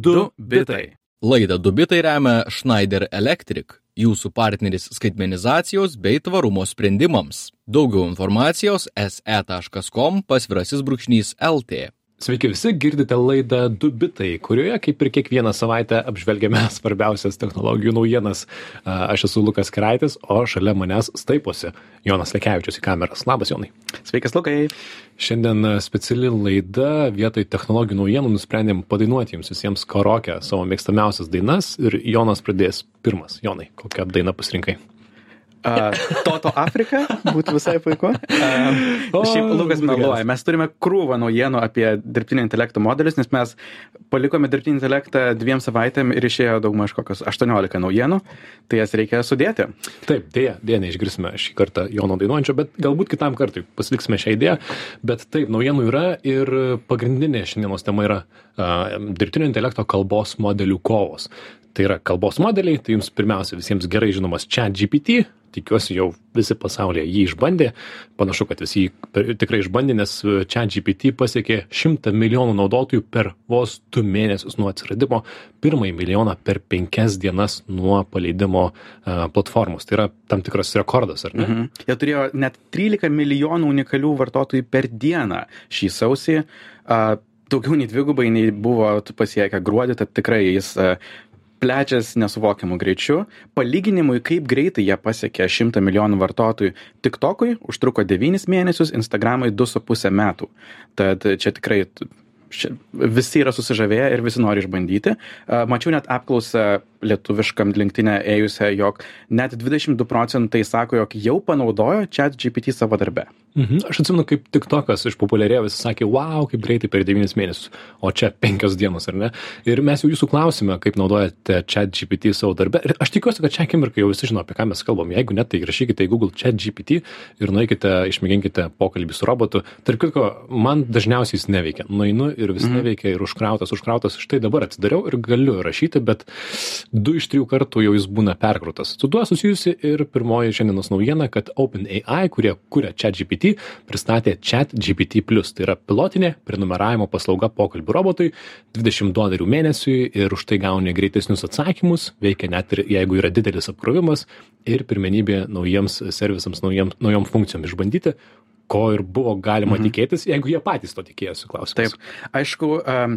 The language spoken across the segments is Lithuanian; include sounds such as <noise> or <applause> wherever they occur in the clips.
Du bitai. Laidą Dubitai remia Schneider Electric, jūsų partneris skaitmenizacijos bei tvarumo sprendimams. Daugiau informacijos se.com pasvirasis brūkšnys LT. Sveiki visi, girdite laidą Du bitai, kurioje kaip ir kiekvieną savaitę apžvelgiame <laughs> svarbiausias technologijų naujienas. Aš esu Lukas Kraitis, o šalia manęs staiposi Jonas Lekevičius į kameras. Labas, Jonai. Sveikas, Lukai. Šiandien speciali laida vietoj technologijų naujienų nusprendėm padainuoti jums visiems karokę savo mėgstamiausias dainas ir Jonas pradės pirmas. Jonai, kokią dainą pasirinkai? Uh, Toto Afrika būtų visai puiku. Uh, O, šiaip Lukas meluoja. Mes turime krūvą naujienų apie dirbtinio intelekto modelius, nes mes palikome dirbtinį intelektą dviem savaitėm ir išėjo daugmaž kokios 18 naujienų, tai jas reikia sudėti. Taip, dėja, dėja neišgirsime šį kartą Jono dainuojančio, bet galbūt kitam kartui pasiliksime šią idėją. Bet taip, naujienų yra ir pagrindinė šiandienos tema yra uh, dirbtinio intelekto kalbos modelių kovos. Tai yra kalbos modeliai, tai jums pirmiausia visiems gerai žinomas ChatGPT, tikiuosi jau visi pasaulyje jį išbandė, panašu, kad visi jį tikrai išbandė, nes ChatGPT pasiekė 100 milijonų naudotojų per vos 2 mėnesius nuo atsiradimo, pirmąjį milijoną per 5 dienas nuo paleidimo uh, platformos. Tai yra tam tikras rekordas, ar ne? Mhm. Mhm. Jie turėjo net 13 milijonų unikalių vartotojų per dieną šį sausį. Uh, daugiau nei dvigubai nei buvo pasiekę gruodį, tad tikrai jis uh, plečias nesuvokiamu greičiu. Palyginimui, kaip greitai jie pasiekė 100 milijonų vartotojų, TikTokui užtruko 9 mėnesius, Instagramui 2,5 metų. Tad čia tikrai ši- visi yra susižavėję ir visi nori išbandyti. Mačiau net apklausą lietuviškam linktinę ėjusią, jog net 22 procentai sako, jog jau panaudojo chat GPT savo darbe. Mhm. Aš atsimenu, kaip TikTokas išpopuliarėjo, visi sakė, wow, kaip greitai per 9 mėnesius, o čia 5 dienos, ar ne? Ir mes jau jūsų klausime, kaip naudojate chat GPT savo darbę. Ir aš tikiuosi, kad čia akimirkai jau visi žino, apie ką mes kalbam. Jeigu ne, tai rašykite į Google chat GPT ir nueikite, išmėginkite pokalbį su robotu. Tarp kitko, man dažniausiai jis neveikia. Nueinu ir vis neveikia ir užkrautas, užkrautas. Štai dabar atsidariau ir galiu rašyti, bet du iš trijų kartų jau jis būna perkrautas. Su tuo susijusi ir pirmoji šiandienos naujiena, kad OpenAI, kurie kuria ChatGPT, pristatė ChatGPT. Tai yra pilotinė prenumeravimo paslauga pokalbių robotui, 20 dolerių mėnesiui ir už tai gauni greitesnius atsakymus, veikia net ir jeigu yra didelis apkrovimas ir pirmenybė naujiems servisams, naujam, naujom funkcijom išbandyti, ko ir buvo galima mhm. tikėtis, jeigu jie patys to tikėjosi, klausimas. Taip, aišku, um,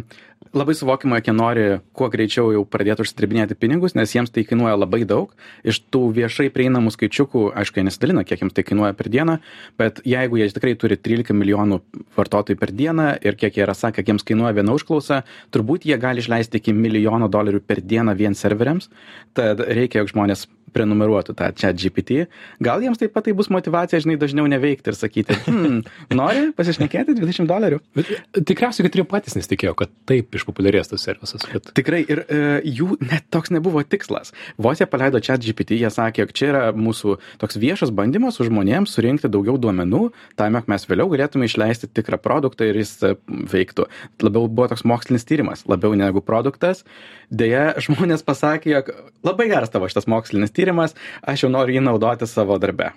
labai suvokiama, jie nori kuo greičiau jau pradėti užsidirbinėti pinigus, nes jiems tai kainuoja labai daug. Iš tų viešai prieinamų skaičiukų, aišku, jie nesidalina, kiek jiems tai kainuoja per dieną, bet jeigu jie tikrai turi 13 milijonų vartotojų per dieną ir kiek jie yra sakę, kiek jiems kainuoja viena užklausa, turbūt jie gali išleisti iki milijono dolerių per dieną vien serveriams, tad reikia, jog žmonės prenumeruotų tą chat GPT. Gal jiems taip pat tai bus motivacija, žinai, dažniau neveikti ir sakyti, hmm, nori pasišnekėti 20 dolerių. Bet tikriausiai, kad ir patys nesitikėjo, kad taip išpopuliarės tas servisas. Bet... Tikrai ir e, jų net toks nebuvo tikslas. Vos jie paleido chat GPT, jie sakė, jog čia yra mūsų toks viešas bandymas su žmonėms surinkti daugiau duomenų, tam, jog mes vėliau galėtume išleisti tikrą produktą ir jis e, veiktų. Labiau buvo toks mokslinis tyrimas, labiau negu produktas. Deja, žmonės pasakė, jog labai geras tavo šitas mokslinis tyrimas, aš jau noriu jį naudoti savo darbe.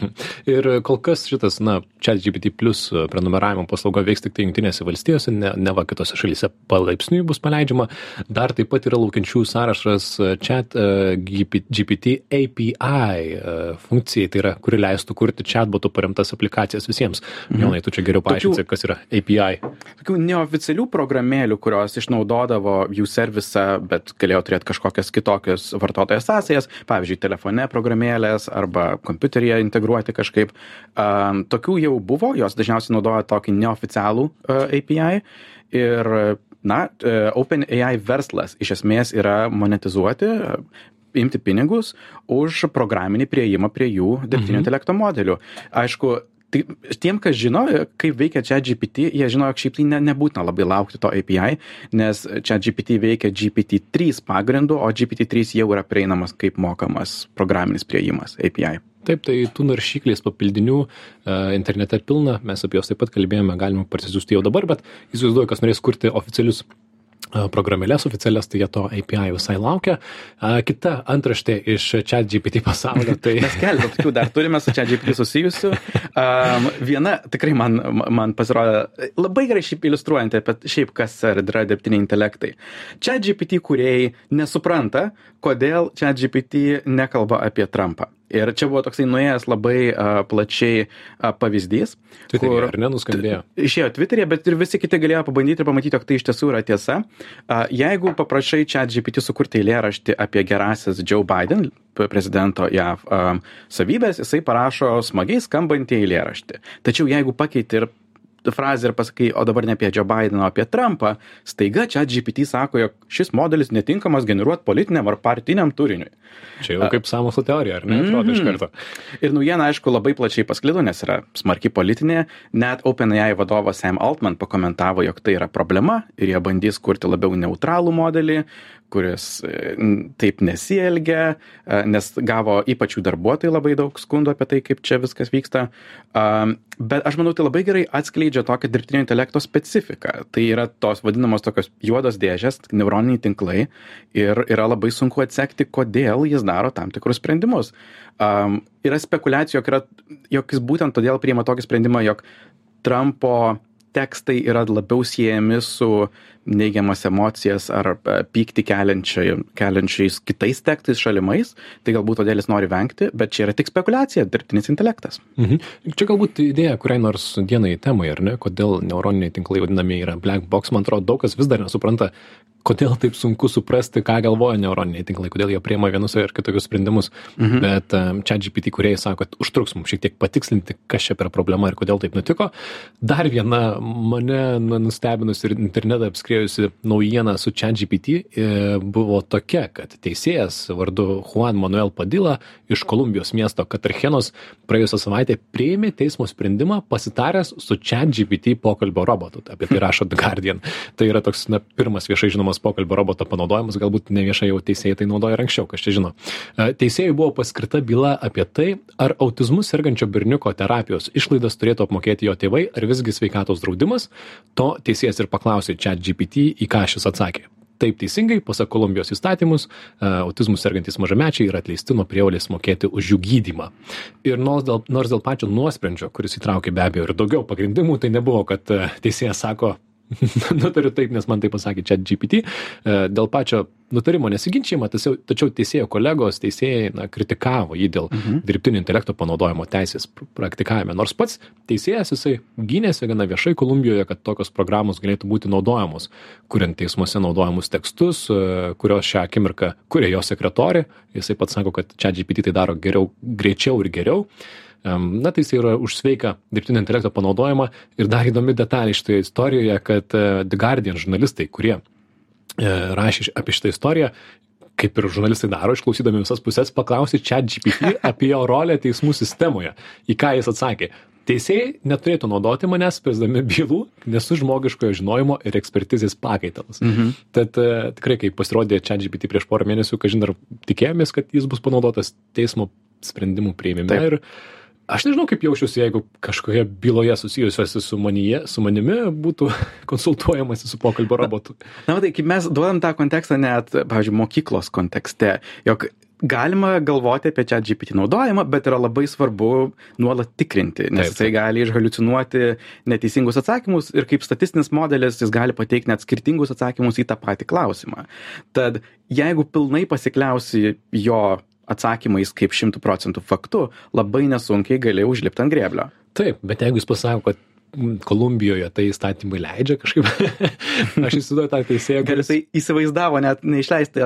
<laughs> ir kol kas šitas, na, ChatGPT plus prenumeravimo paslauga veiks tik tai Junktinėse valstijose, ne, ne va kitose šalyse palaipsniui bus paleidžiama. Dar taip pat yra laukiančių sąrašas Chat uh, GPT API uh, funkcijai, tai yra, kuri leistų kurti chatbotų paremtas aplikacijas visiems. Mhm. Jonai, tu čia geriau paaiškinsi, kas yra API. Tokių neoficialių programėlių, kurios išnaudodavo jų servisą, bet galėjo turėti kažkokias kitokias vartotojo sąsajas, pavyzdžiui, telefone programėlės arba kompiuteryje integruoti kažkaip. Um, tokių jau buvo, jos dažniausiai naudoja tokį neoficialų uh, API. Ir, na, uh, OpenAI verslas iš esmės yra monetizuoti, uh, imti pinigus už programinį prieimą prie jų dirbtinio Mhm. intelekto modelių. Aišku, Tai tiem, kas žino, kaip veikia čia GPT, jie žino, jog šiaip tai ne, nebūtina labai laukti to API, nes čia GPT veikia GPT-3 pagrindu, o GPT-3 jau yra prieinamas kaip mokamas programinis prieimas API. Taip, tai tų naršyklės papildinių uh, internete pilna, mes apie juos taip pat kalbėjome, galima parsisiųsti jau dabar, bet įsivaizduoju, kas norės kurti oficialius programėlės oficialias, tai jie to API visai laukia. Kita antraštė iš ChatGPT pasaulio. Tai... Mes keletą tokių dar turime su ChatGPT susijusių. Um, viena tikrai man, man pasirodė labai gerai šiaip iliustruojanti apie šiaip kas yra dirbtiniai intelektai. ChatGPT kuriejai nesupranta, kodėl ChatGPT nekalba apie Trumpą. Ir čia buvo toksai nuėjęs labai uh, plačiai uh, pavyzdys. Twitter'e, kur, ar nenuskambėjo? Išėjo Twitter'e, bet ir visi kiti galėjo pabandyti ir pamatyti, jog tai iš tiesų yra tiesa. Uh, jeigu paprašai čia GPT sukurti eilėraštį apie gerasias Joe Biden, prezidento JAV um, savybės, jisai parašo smagiai skambantį eilėraštį. Tačiau jeigu pakeiti ir frazę ir pasakai, o dabar ne apie Joe Bideną, o apie Trumpą, staiga čia GPT sako, jog šis modelis netinkamas generuoti politiniam ar partiniam turiniui. Čia jau kaip samoso teorija, ar ne? Atrodo mm -hmm. iš karto. Ir naujiena, aišku, labai plačiai pasklido, nes yra smarki politinė. Net OpenAI vadovas Sam Altman pakomentavo, jog tai yra problema ir jie bandys kurti labiau neutralų modelį, kuris e, taip nesielgia, e, nes gavo ypač jų darbuotojai labai daug skundų apie tai, kaip čia viskas vyksta. Bet aš manau, tai labai gerai atskleidžia tokią dirbtinio intelekto specifiką. Tai yra tos vadinamos tokios juodos dėžės, neuroniniai tinklai ir yra labai sunku atsekti, kodėl jis daro tam tikrus sprendimus. Um, yra spekulacijų, jog, yra, jog jis būtent todėl priima tokį sprendimą, jog Trumpo tekstai yra labiau siejami su neigiamas emocijas ar e, pyktį keliančiais kitais tekstais šalimais, tai galbūt todėl jis nori vengti, bet čia yra tik spekulacija, dirbtinis intelektas. Mhm. Čia galbūt idėja kuriai nors dienai temai, ar ne, kodėl neuroniniai tinklai vadinami yra black box, man atrodo, daug kas vis dar nesupranta, kodėl taip sunku suprasti, ką galvoja neuroniniai tinklai, kodėl jie priema vienus ar kitokius sprendimus. Mhm. Bet čia GPT kuriai sako, kad užtruks mums šiek tiek patikslinti, kas čia per problema ir kodėl taip nutiko. Dar viena mane nustebinus ir internetą apskrėjusi naujiena su ChatGPT e, buvo tokia, kad teisėjas vardu Juan Manuel Padilla iš Kolumbijos miesto Katarchenos praėjusią savaitę priėmė teismo sprendimą pasitaręs su ChatGPT pokalbio robotu. Apie tai <laughs> rašo The Guardian. Tai yra toks na, pirmas viešai žinomas pokalbio roboto panaudojimas, galbūt neviešai jau teisėjai tai naudoja ir anksčiau, kas čia žino. E, teisėjai buvo paskirta byla apie tai, ar autizmu sergančio berniuko terapijos išlaidas turėtų apmokėti jo tėvai, ar visgi sveikatos draudimas. To teisėjas ir paklausė čia GPT, į ką šis atsakė. Taip teisingai, pasak Kolumbijos įstatymus, e, autizmų sergantys mažamečiai yra atleisti nuo prievalės mokėti už jų gydymą. Ir nors dėl, nors dėl pačio nuosprendžio, kuris įtraukė be abejo ir daugiau pagrindimų, tai nebuvo, kad e, teisėjas sako, <laughs> nutariu taip, nes man tai pasakė čia GPT. E, dėl pačio nutarimo nesiginčiama, tačiau, tačiau teisėjo kolegos, teisėjai na, kritikavo jį dėl mhm. dirbtinio intelekto panaudojimo teisės praktikavime. Nors pats teisėjas jisai gynėsi gana viešai Kolumbijoje, kad tokios programos galėtų būti naudojamos, kuriant teismuose naudojamus tekstus, e, kurios šią akimirką kuria jo sekretorė. Jisai pats sako, kad čia GPT tai daro geriau, greičiau ir geriau. Na, tai jis yra už sveiką dirbtinio intelekto panaudojimą. Ir dar įdomi detalė šitoje istorijoje, kad e, The Guardian žurnalistai, kurie e, rašė apie šitą istoriją, kaip ir žurnalistai daro, išklausydami visas pusės, paklausė čia GPT <laughs> apie jo rolę teismų sistemoje. Į ką jis atsakė. Teisėjai neturėtų naudoti manęs, spręsdami bylų, nesu žmogiškojo žinojimo ir ekspertizės pakaitalas. Mhm. Tad uh, tikrai, kai pasirodė čia GPT prieš porą mėnesių, kažin ar tikėjomės, kad jis bus panaudotas teismo sprendimų prieimime. Taip. Ir aš nežinau kaip jausčiausi jeigu kažkokioje byloje susijusiuose su manyje su manimi būtų <laughs> konsultuojamasi su pokalbio robotu. na matai kaip mes duodam tą kontekstą net pavyzdžiui mokyklos kontekste jog galima galvoti apie chat gpt naudojimą bet yra labai svarbu nuolat tikrinti nes jisai gali išhaliucinuoti neteisingus atsakymus ir kaip statistinis modelis jis gali pateikt net skirtingus atsakymus į tą patį klausimą. Tad jeigu pilnai pasikliausi jo atsakymais kaip šimtų procentų faktu, labai nesunkiai gali užlipti ant grėblio. Taip, bet jeigu jis pasako, kad Kolumbijoje tai įstatymai leidžia kažkaip. <laughs> aš įsivaizduoju tą teisėją. Gal jisai įsivaizdavo net neišleisti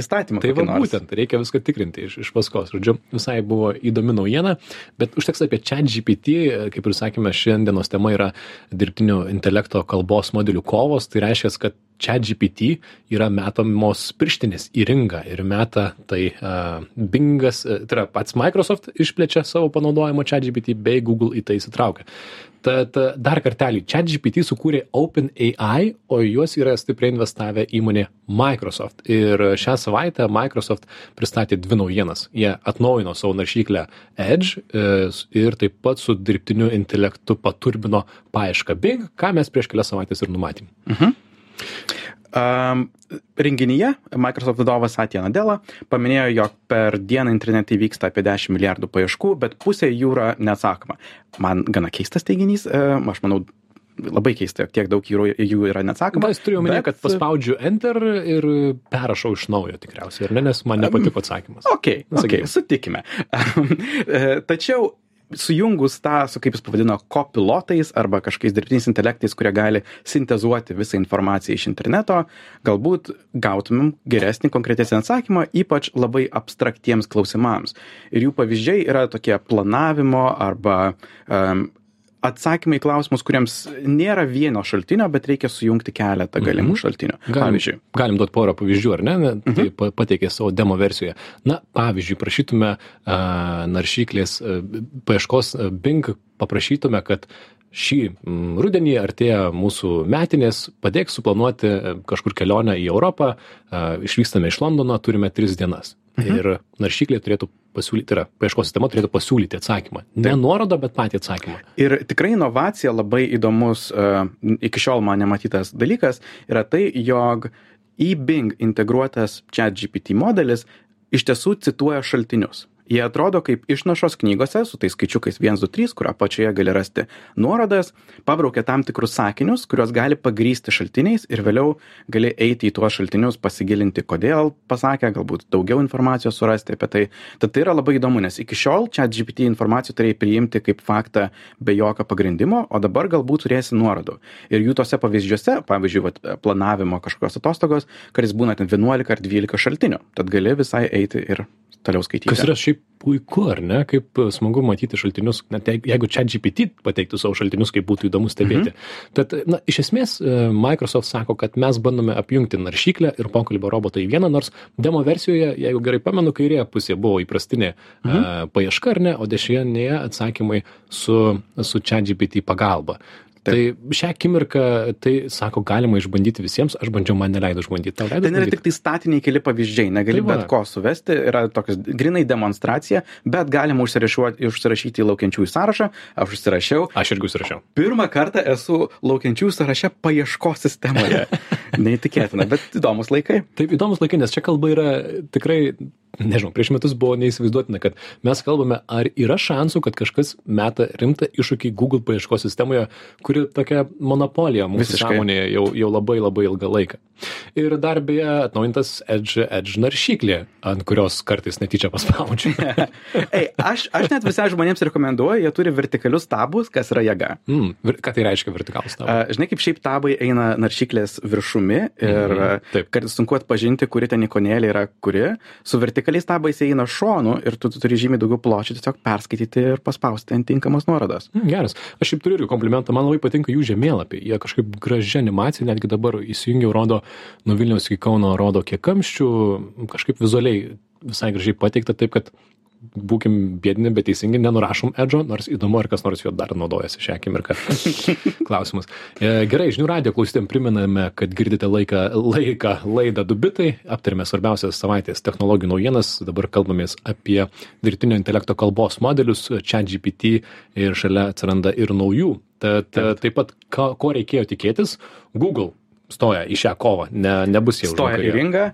įstatymą. Tai va būtent, reikia viską tikrinti iš, iš paskos. Žodžiu, visai buvo įdomi naujiena, bet užteks apie chat GPT, kaip ir sakėme, šiandienos tema yra dirbtinio intelekto kalbos modelių kovos. Tai reiškia, kad ChatGPT yra metamos pirštinės į ringą ir meta tai uh, Bingas, uh, tai yra pats Microsoft išplečia savo panaudojimo ChatGPT bei Google į tai įsitraukia. Tad dar kartelį, ChatGPT sukūrė OpenAI, o juos yra stipriai investavę įmonė Microsoft. Ir šią savaitę Microsoft pristatė dvi naujienas. Jie atnaujino savo naršyklę Edge ir taip pat su dirbtiniu intelektu paturbino paiešką Bing, ką mes prieš kelias savaitės ir numatėm. Mhm. Um, renginyje Microsoft vadovas Satya Nadella paminėjo, jog per dieną internete įvyksta apie 10 milijardų paieškų, bet pusė jų yra neatsakoma. Man gana keistas teiginys, uh, aš manau, labai keista, jog tiek daug jų, jų yra neatsakoma. Aš turiu omenyje, kad paspaudžiu Enter ir perrašau iš naujo tikriausiai, ar ne, nes man nepatiko atsakymas. Ok, okay sutikime. Tačiau sujungus tą su kaip jis pavadino kopilotais arba kažkokiais dirbtiniais intelektais kurie gali sintezuoti visą informaciją iš interneto galbūt gautumėm geresnį konkretesnį atsakymą ypač labai abstraktiems klausimams. Ir jų pavyzdžiai yra tokie planavimo arba um, atsakymai į klausimus, kuriems nėra vieno šaltinio, bet reikia sujungti keletą galimų mhm. šaltinių. Galim, pavyzdžiui. Galim duoti porą pavyzdžių, ar ne? Tai mhm. pateikė savo demo versijoje. Na, pavyzdžiui, prašytume uh, naršyklės uh, paieškos uh, Bing, paprašytume, kad šį rudenį artėja mūsų metinės, padėk suplanuoti kažkur kelionę į Europą, išvykstame iš Londono, turime tris dienas. Mhm. Ir naršyklė turėtų pasiūlyti, tai yra paieškos sistema turėtų pasiūlyti atsakymą. Ne Taip. nuorodą, bet patį atsakymą. Ir tikrai inovacija labai įdomus, uh, iki šiol man nematytas dalykas yra tai, jog į Bing integruotas chat GPT modelis iš tiesų cituoja šaltinius jie atrodo kaip išnašos knygose su tais skaičiukais viens du trys kur apačioje gali rasti nuorodas pabraukia tam tikrus sakinius kuriuos gali pagrįsti šaltiniais ir vėliau gali eiti į tuos šaltinius pasigilinti kodėl pasakė galbūt daugiau informacijos surasti apie tai. Tad tai yra labai įdomu nes iki šiol chat gpt informaciją turėjai priimti kaip faktą be jokio pagrindimo o dabar galbūt turėsi nuorodų. Ir jų tuose pavyzdžiuose pavyzdžiui vat planavimo kažkokios atostogos kartais būna ten vienuolika ar dvylika šaltinių. Tad gali visai eiti ir toliau skaityti. Kas yra šiaip puiku, ar ne, kaip smagu matyti šaltinius, net jeigu čia GPT pateiktų savo šaltinius, kaip būtų įdomu stebėti. Mhm. Tad, na, iš esmės, e, Microsoft sako, kad mes bandome apjungti naršyklę ir pokalbio robotą į vieną, nors demo versijoje, jeigu gerai pamenu, kairėje pusėje buvo įprastinė mhm. uh, paieška, ar ne, o dešinėje atsakymai su, su ChatGPT pagalba. Tai šią akimirką, tai sako, galima išbandyti visiems, aš bandžiau, man neleido išbandyti. Tau leido? Ten yra tik tai statiniai keli pavyzdžiai, negali tai bet ko suvesti, yra tokias grinai demonstracija, bet galima užsirašyti į laukiančiųjų sąrašą, aš užsirašiau. Aš irgi užsirašiau. Pirmą kartą esu laukiančiųjų sąraše paieškos sistemoje. <laughs> Neįtikėtina, bet įdomus laikai. Taip, įdomus laikai, nes čia kalba yra tikrai nežinau, prieš metus buvo neįsivaizduotina, kad mes kalbame, ar yra šansų, kad kažkas meta rimtą iššūkį Google paieškos sistemoje, kuri tokia monopolija mūsų sąmonėje jau, jau labai labai ilgą laiką. Ir dar beje atnaujintas Edge, Edge naršyklė, ant kurios kartais netyčia paspaudžiu. <laughs> Ei, aš, aš net visai žmonėms rekomenduoju, jie turi vertikalius tabus, kas yra jėga. Mm, ką tai reiškia vertikalus tabai? Uh, žinai, kaip šiaip tabai eina naršyklės viršumi ir mm, -hmm. kartais sunku atpažinti, kuri ten ikonėlė yra kuri. Su vertikaliais tabais eina šonu ir tu, tu turi žymiai daugiau pločių tiesiog perskaityti ir paspausti ant tinkamos nuorodos. Mm, geras. Aš šiaip turiu irgi komplimentą, man labai patinka jų žemėlapiai. Jie kažkaip graži animacija, netgi dabar įsijungiau, rodo nuo Vilniaus iki Kauno, rodo kiek kamščių, kažkaip vizualiai visai gražiai pateikta, taip kad būkim biedni, bet teisingi, nenurašom edžo, nors įdomu, ar kas nors jo dar naudojasi šią akimirką. <laughs> Klausimas. E, gerai, žinių radio klausytėm priminame, kad girdite laiką, laiką laidą Dubitai, aptarėme svarbiausias savaitės technologijų naujienas, dabar kalbamės apie dirbtinio intelekto kalbos modelius, čia GPT ir šalia atsiranda ir naujų. Tad taip pat, ko, ko reikėjo tikėtis, Google stoja į šią kovą, ne, nebus jau. Stoja į ringą.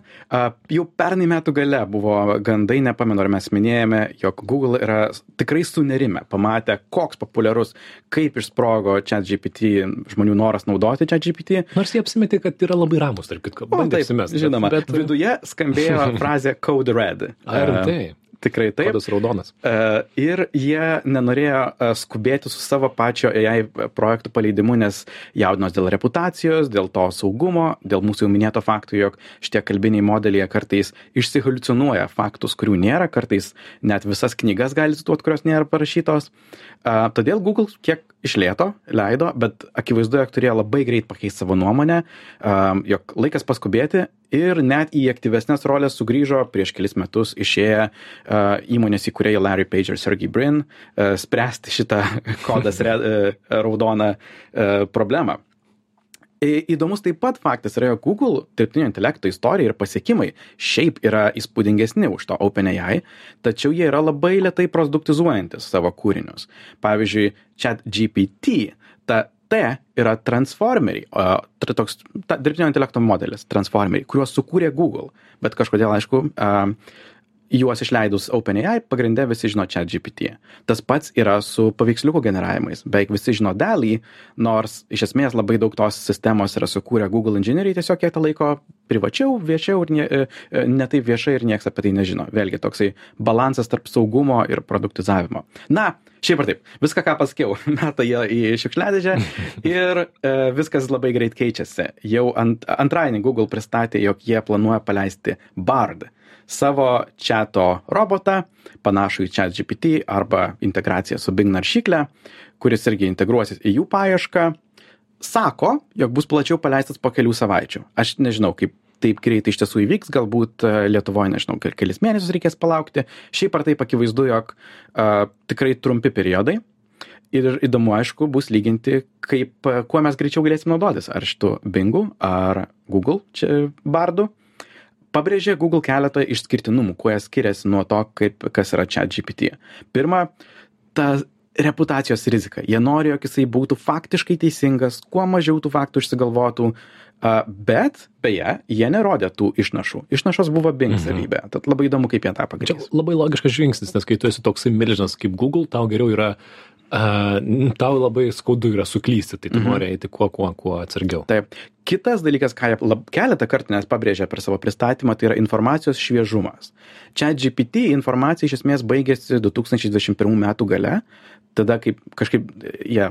Jau pernai metų gale buvo gandai, nepamenu, ar mes minėjome, jog Google yra tikrai sunerime, pamatę, koks populiarus, kaip išsprogo čia GPT žmonių noras naudoti čia GPT. Nors jie apsimetė, kad yra labai ramus, tarp kitko. Taip, žinoma, bet, bet viduje skambėjo <laughs> frazė Code Red. Ar tai? Tikrai taip. Kodas raudonas. Uh, ir jie nenorėjo uh, skubėti su savo pačio AI projektų paleidimu, nes jaudinos dėl reputacijos, dėl to saugumo, dėl mūsų jau minėto faktų, jog šitie kalbiniai modeliai kartais išsihaliucinuoja faktus, kurių nėra, kartais net visas knygas gali cituoti, kurios nėra parašytos. Uh, todėl Google kiek išlėto leido, bet akivaizdu, jog turėjo labai greit pakeisti savo nuomonę, jog laikas paskubėti ir net į aktyvesnes roles sugrįžo prieš kelis metus išėję įmonės įkūrėjai Larry Page ir Sergey Brin spręsti šitą <laughs> kodas raudoną problemą. Įdomus taip pat faktas yra, jog Google dirbtinio intelekto istorija ir pasiekimai šiaip yra įspūdingesni už to OpenAI, tačiau jie yra labai lietai produktizuojantis savo kūrinius. Pavyzdžiui, chat GPT ta T yra transformeriai, o, toks ta, dirbtinio intelekto modelis, transformeriai, kuriuos sukūrė Google, bet kažkodėl, aišku, a, juos išleidus OpenAI pagrinde visi žino ChatGPT. Tas pats yra su paveiksliukų generavimais. Beveik visi žino DALI, nors iš esmės labai daug tos sistemos yra sukūrę Google inžinieriai, tiesiog jie tą laiko privačiau, viešiau ir ne, e, e, ne taip viešai ir niekas apie tai nežino. Vėlgi toksai balansas tarp saugumo ir produktizavimo. Na, šiaip ar taip, viską, ką pasakiau, <laughs> meta jie į šiukšliadėžę <laughs> ir e, viskas labai greit keičiasi. Jau ant, antradienį Google pristatė, jog jie planuoja paleisti BARD savo čiato robotą, panašų į chat GPT arba integraciją su Bing naršykle, kuris irgi integruosis į jų paiešką, sako, jog bus plačiau paleistas po kelių savaičių. Aš nežinau, kaip taip greitai iš tiesų įvyks, galbūt e, Lietuvoje, nežinau, kelis mėnesius reikės palaukti. Šiaip ar taip akivaizdu, jog uh, tikrai trumpi periodai. Ir įdomu, aišku, bus lyginti, kaip, kuo mes greičiau galėsim naudotis. Ar šitų Bingų, ar Google čia bardų. Uh, pabrėžė Google keletą išskirtinumų, kuo jie skiriasi nuo to, kaip, kas yra chat GPT. Pirma, ta reputacijos rizika. Jie nori, jog jisai būtų faktiškai teisingas, kuo mažiau tų faktų išsigalvotų, bet beje, jie nerodė tų išnašų. Išnašos buvo Bing mhm. savybė. Tad labai įdomu, kaip jie tą pagrįs. Labai logiškas žingsnis, nes kai tu esi toksai milžinas kaip Google, tau geriau yra a, tau labai skaudu yra suklysti, tai tu mhm. nori eiti kuo, kuo, kuo atsargiau. Taip. Kitas dalykas, ką jie keletą kartų nes pabrėžė per savo pristatymą, tai yra informacijos šviežumas. Čia GPT informacija iš esmės baigėsi 2021 metų gale, tada kaip kažkaip jie. Ja,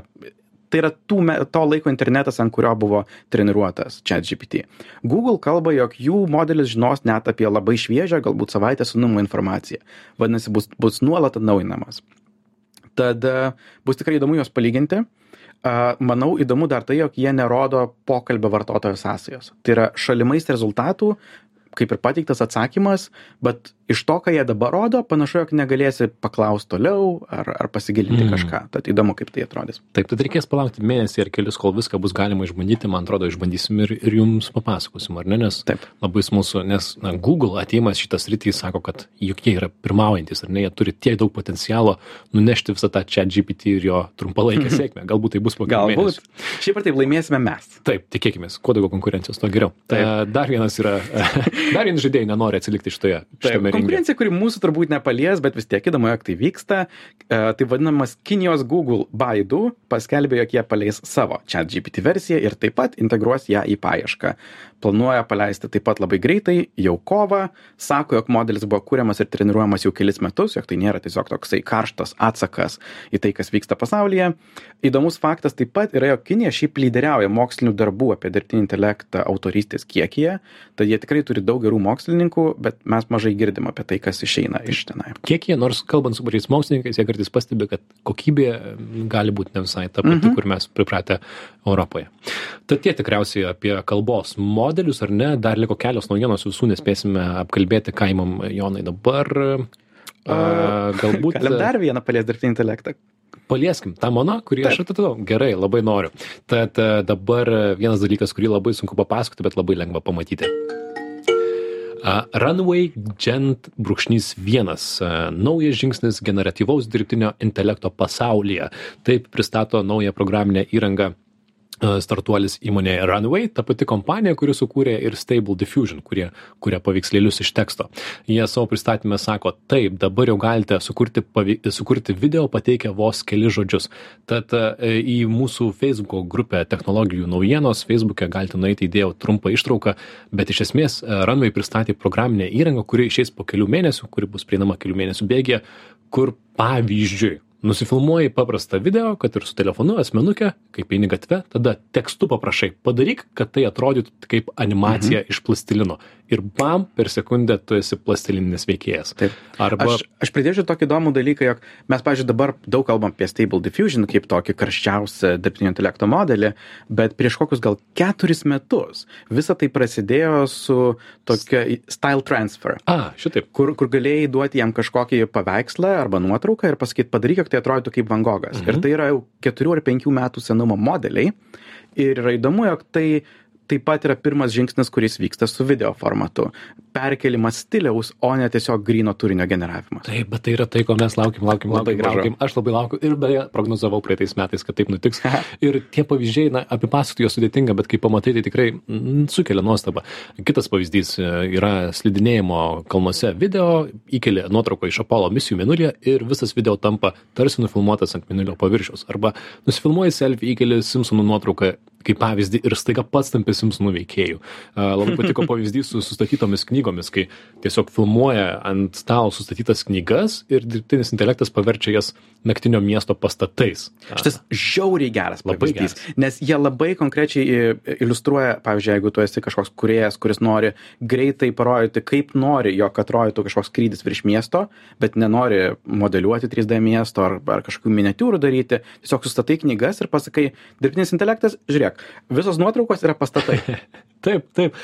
tai yra tų, to laiko internetas, ant kurio buvo treniruotas ChatGPT. Google kalba, jog jų modelis žinos net apie labai šviežią, galbūt savaitę senumo informaciją. Vadinasi, bus, bus nuolat atnaujinamas tad bus tikrai įdomu juos palyginti. Manau, įdomu dar tai, jog jie nerodo pokalbio vartotojo sąsajos. Tai yra šalimais rezultatų, kaip ir pateiktas atsakymas, bet iš to ką jie dabar rodo panašu jog negalėsi paklaust toliau ar ar pasigilinti Mm. kažką tad įdomu kaip tai atrodys Taip, tad reikės palaukti mėnesį ar kelius, kol viską bus galima išbandyti. Man atrodo, išbandysim ir, ir jums papasakosim, ar ne? Nes Taip. labai smalsu, nes na, Google ateimas šitas rytį sako, kad juk jie yra pirmaujantis, ar ne? Jie turi tiek daug potencialo nunešti visą tą čia GPT ir jo trumpalaikę <laughs> sėkmę. Galbūt tai bus po galbūt mėnesių. šiaip ar taip laimėsime mes Taip, tikėkime, kuo daugiau konkurencijos, tuo geriau. Taip. E, Dar vienas yra, <laughs> dar vienas žaidėjai nenori atsilikti šitoje. Šitame. Konkurencija, kuri mūsų turbūt nepalies, bet vis tiek įdomu, jog tai vyksta. E, tai vadinamas Kinijos Google Baidu paskelbė, jog jie paleis savo chat GPT versiją ir taip pat integruos ją į paiešką. Planuoja paleisti taip pat labai greitai, jau kovą. Sako, jog modelis buvo kūriamas ir treniruojamas jau kelis metus, jog tai nėra tiesiog toksai karštas atsakas į tai, kas vyksta pasaulyje. Įdomus faktas taip pat yra, jog Kinija šiaip lyderiauja mokslinių darbų apie dirbtinį intelektą autorystės kiekyje. Tad jie tikrai turi daug gerų mokslininkų, bet mes mažai girdim apie tai, kas išeina iš tenai. Kiek jie, nors kalbant su pačiais mokslininkais, jie kartais pastebi, kad kokybė gali būti ne visai ta pati, Mhm. kur mes pripratę Europoje. Tad tie tikriausiai apie kalbos modelius, ar ne, dar liko kelios naujienos, visų nespėsime apkalbėti, ką įmam Jonai dabar. A, galbūt Galim dar vieną palies dirbtinį intelektą. palieskim tą mano, kurį aš atradau. Gerai, labai noriu. Tad dabar vienas dalykas, kurį labai sunku papasakoti, bet labai lengva pamatyti. Runway Gent brūkšnys vienas. Naujas žingsnis generatyvaus dirbtinio intelekto pasaulyje. Taip pristato naują programinę įrangą startuolis įmonė Runway, ta pati kompanija, kuri sukūrė ir Stable Diffusion, kurie kuria paveikslėlius iš teksto. Jie savo pristatymę sako, taip, dabar jau galite sukurti, pavei- sukurti video pateikę vos keli žodžius. Tad e, į mūsų Facebook grupę technologijų naujienos, Facebook'e galite nueiti, įdėjau trumpą ištrauką, bet iš esmės e, Runway pristatė programinę įrangą, kuri išeis po kelių mėnesių, kuri bus prieinama kelių mėnesių bėgėje, kur pavyzdžiui, nusifilmuoji paprastą video, kad ir su telefonu, asmenuke, kaip eini gatve, tada tekstu paprašai, padaryk, kad tai atrodytų kaip animacija mhm. iš plastilino. Ir bam, per sekundę tu esi plastilininis veikėjas. Taip. Arba Aš, aš pridėčiau tokį įdomų dalyką, jog mes, pažiūrėjau, dabar daug kalbam apie Stable Diffusion kaip tokį karščiausią dirbtinio intelekto modelį, bet prieš kokius gal keturis metus visa tai prasidėjo su tokia style transfer. A, šitaip. Kur, kur galėjai duoti jam kažkokį paveikslą arba nuotrauką ir pasakyti, padaryk, jog tai atrodytų kaip Van Gogas. Mhm. Ir tai yra jau keturių ar penkių metų senumo modeliai. Ir yra įdomu, jog tai taip pat yra pirmas žingsnis kuris vyksta su video formatu. Perkėlimas stiliaus o ne tiesiog gryno turinio generavimas. Taip bet tai yra tai ko mes laukiam laukiam Labai laukiam laukiam. Aš labai laukiu ir beje prognozavau praeitais metais kad taip nutiks. <laughs> Ir tie pavyzdžiai na apipasakoti juos sudėtinga bet kai pamatai tai tikrai mm, sukelia nuostabą. Kitas pavyzdys e, yra slidinėjimo kalnuose video įkeli nuotrauką iš apolo misijų mėnulyje ir visas video tampa tarsi nufilmuotas ant mėnulio paviršiaus. Arba nusifilmuoji selfį įkeli simpsonų nuotrauką kaip pavyzdį ir staiga pats tampi simpsonų veikėju. A, labai <laughs> patiko pavyzdys su sustatytomis knygomis kai tiesiog filmuoja ant stalo sustatytas knygas ir dirbtinis intelektas paverčia jas naktinio miesto pastatais. Šitas žiauriai geras Labai pavyzdys, nes jie labai konkrečiai i- iliustruoja, pavyzdžiui, jeigu tu esi kažkoks kuriejas, kuris nori greitai parodyti, kaip nori, jog atrodytų kažkoks skrydis virš miesto, bet nenori modeliuoti 3D miesto ar, ar kažkokių miniatiūrų daryti, tiesiog sustatai knygas ir pasakai, dirbtinis intelektas, žiūrėk, visos nuotraukos yra pastatai. <laughs> Taip, taip.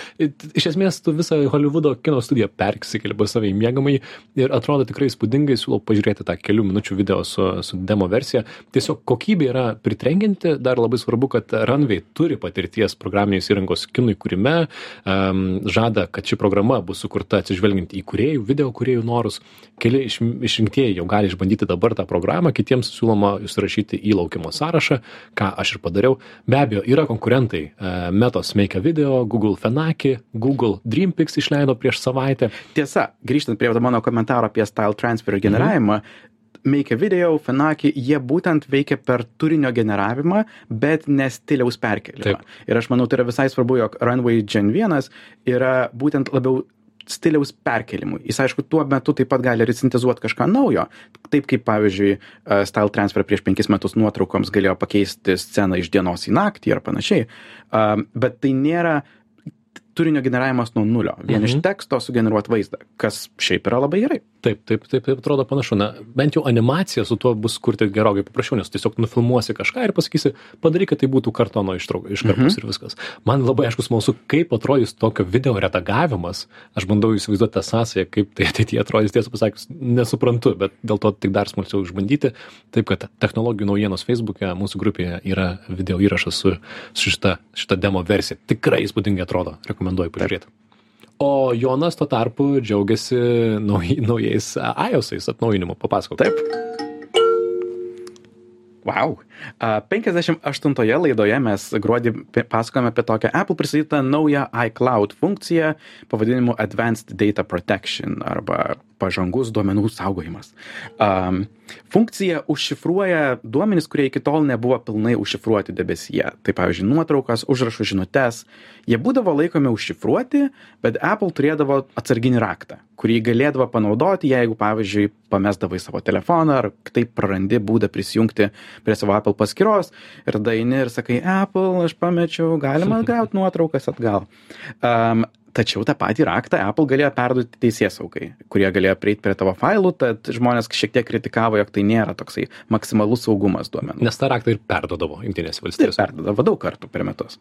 Iš esmės, tu visą Hollywoodo kino studiją persikeli pas save į mėgamąjį ir atrodo tikrai įspūdingai, siūlau pažiūrėti tą kelių minučių video su, su demo versija. Tiesiog kokybė yra pritrengianti, dar labai svarbu, kad Runway turi patirties programinės įrangos kinui kūrime, um, žada, kad ši programa bus sukurta atsižvelgiant į kuriejų, video kuriejų norus. Keli iš, išrinktieji jau gali išbandyti dabar tą programą, kitiems siūloma įsirašyti į laukimo sąrašą, ką aš ir padariau. Be abejo, yra konkurentai. Uh, Metos Make a Video, Google Fenaki, Google Dreampix išleido prieš savaitę. Tiesa, grįžtant prie mano komentaro apie style transfer ir generavimą, Make a Video, Fenaki, jie būtent veikia per turinio generavimą, bet ne stiliaus perkelimą. Taip. Ir aš manau, tai yra visai svarbu, jog Runway Gen 1 yra būtent labiau stiliaus perkelimui. Jis, aišku, tuo metu taip pat gali resintezuoti kažką naujo. Taip kaip, pavyzdžiui, e, Style Transfer prieš penkis metus nuotraukoms galėjo pakeisti sceną iš dienos į naktį ar panašiai. Um, Bet tai nėra turinio generavimas nuo nulio. Vien iš Mhm. teksto sugeneruoti vaizdą, kas šiaip yra labai gerai. Taip, taip, taip, taip atrodo panašu. Na, bent jau animacija su tuo bus kurti gerokai paprasčiau, nes tiesiog nufilmuosi kažką ir pasakysi, padaryk, kad tai būtų kartono ištrauka, iškarpos ir viskas. Man labai aišku smalsu, kaip atrodys tokio video redagavimas. Aš bandau įsivaizduoti tą sąsąją, kaip tai ateityje atrodys, tiesą pasakius, nesuprantu, bet dėl to tik dar smalsiau išbandyti. Taip, kad technologijų naujienos Facebook'e mūsų grupėje yra video įrašas su, su šita, šita demo versija. Tikrai įspūdingai atrodo, rekomenduoju pažiūrėti. O Jonas tuo tarpu džiaugiasi nauj, naujais iOS'ais atnaujinimu. Papasakok. Taip. Wow. A, 58 laidoje mes gruodį pasakojame apie tokią Apple pristatytą naują iCloud funkciją pavadinimu Advanced Data Protection arba pažangus duomenų saugojimas. Um, funkcija užšifruoja duomenis, kurie iki tol nebuvo pilnai užšifruoti debesyje. Tai pavyzdžiui, nuotraukas, užrašų žinutes. Jie būdavo laikomi užšifruoti, bet Apple turėdavo atsarginį raktą, kurį galėdavo panaudoti, jeigu, pavyzdžiui, pamesdavai savo telefoną ar taip prarandi būdą prisijungti prie savo Apple paskyros ir daini ir sakai, Apple, aš pamečiau, galima <laughs> gauti nuotraukas atgal. Um, Tačiau tą patį raktą Apple galėjo perduoti teisės saugai, kurie galėjo prieiti prie tavo failų, tad žmonės šiek tiek kritikavo, jog tai nėra toksai maksimalus saugumas duomenų. Nes tą raktą ir perdodavo Junktinėse Ir valstijose. perdodavo daug kartų per metus.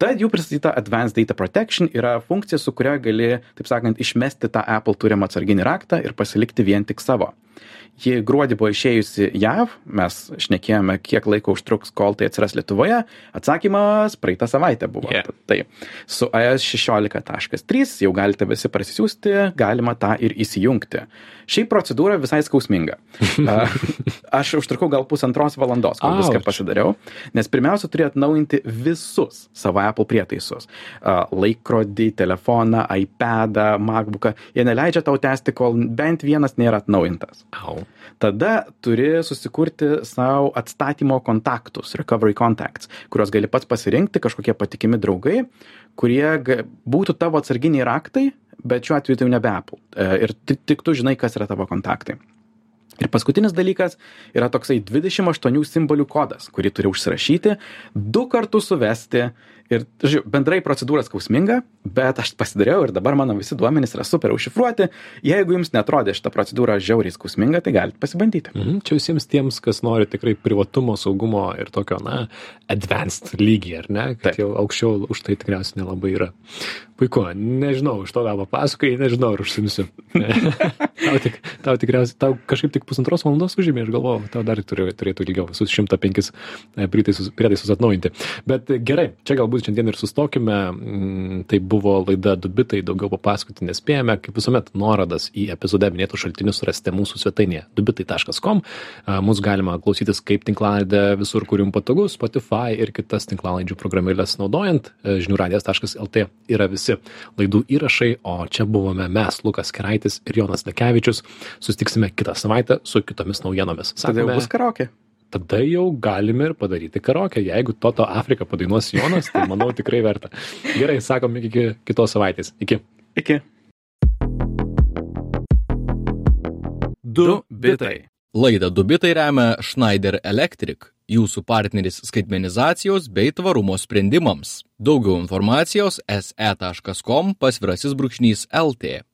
Tad jų pristatyta Advanced Data Protection yra funkcija, su kuria gali, taip sakant, išmesti tą Apple turimą atsarginį raktą ir pasilikti vien tik savo. Ji gruodį buvo išėjusi JAV, mes šnekėjome, kiek laiko užtruks, kol tai atsiras Lietuvoje. Atsakymas praeitą savaitę buvo. Yeah. Tai su iOS 16.3 jau galite visi prasisiųsti, galima tą ir įsijungti. Šiaip procedūra visai skausminga. <laughs> Aš užtrukau gal pusantros valandos, kol viską Auč. pasidariau, nes pirmiausia turi atnaujinti visus savo Apple prietaisus. Laikrodį, telefoną, iPadą, MacBooką. Jie neleidžia tau tęsti, kol bent vienas nėra atnaujintas. Au. Tada turi susikurti savo atstatymo kontaktus, recovery contacts, kuriuos gali pats pasirinkti, kažkokie patikimi draugai, kurie būtų tavo atsarginiai raktai, bet šiuo atveju tai jau nebe Apple. E, Ir tik tu žinai, kas yra tavo kontaktai. Ir paskutinis dalykas yra toksai 28 simbolių kodas, kurį turi užsirašyti, du kartus suvesti. Ir žiūrėjau, bendrai procedūra skausminga, bet aš pasidariau ir dabar mano visi duomenys yra super užšifruoti. Jeigu jums netrodė šita procedūra žiauriai skausminga, tai galite pasibandyti. Mhm. Čia visiems tiems, kas nori tikrai privatumo, saugumo ir tokio, na, advanced lygį, ar ne? Kad Taip. jau aukščiau už tai tikriausiai nelabai yra. Puiku, nežinau, iš to ką papasakai, nežinau, ar užsimsiu. <laughs> tau, tik, tau tikriausiai, tau kažkaip tik pusantros valandos užėmė, aš galvoju, tau dar turėtų ilgiau visus 105 e, prietaisus, prietaisus atnaujinti. Bet gerai, čia galbūt galbūt šiandien ir sustokime. Mm, tai buvo laida Dubitai, daugiau papasakoti nespėjame. Kaip visuomet, nuorodas į epizode minėtų šaltinius rasite mūsų svetainėje dubitai.com. Mūsų galima klausytis kaip tinklalaidę visur, kur jums patogu, Spotify ir kitas tinklalaidžių programėlės naudojant. žiniųradijas.lt yra visi laidų įrašai, o čia buvome mes, Lukas Keraitis ir Jonas Lekevičius. Sustiksime kitą savaitę su kitomis naujienomis. Tada jau bus karaokė. Tada jau galime ir padaryti karaokę. Jeigu Toto Afriką padainuos Jonas, tai manau tikrai verta. Gerai, sakom iki kitos savaitės. Iki. Iki. Du bitai. Laidą Dubitai remia Schneider Electric, jūsų partneris skaitmenizacijos bei tvarumo sprendimams. Daugiau informacijos se.com pasvirasis brūkšnys LT.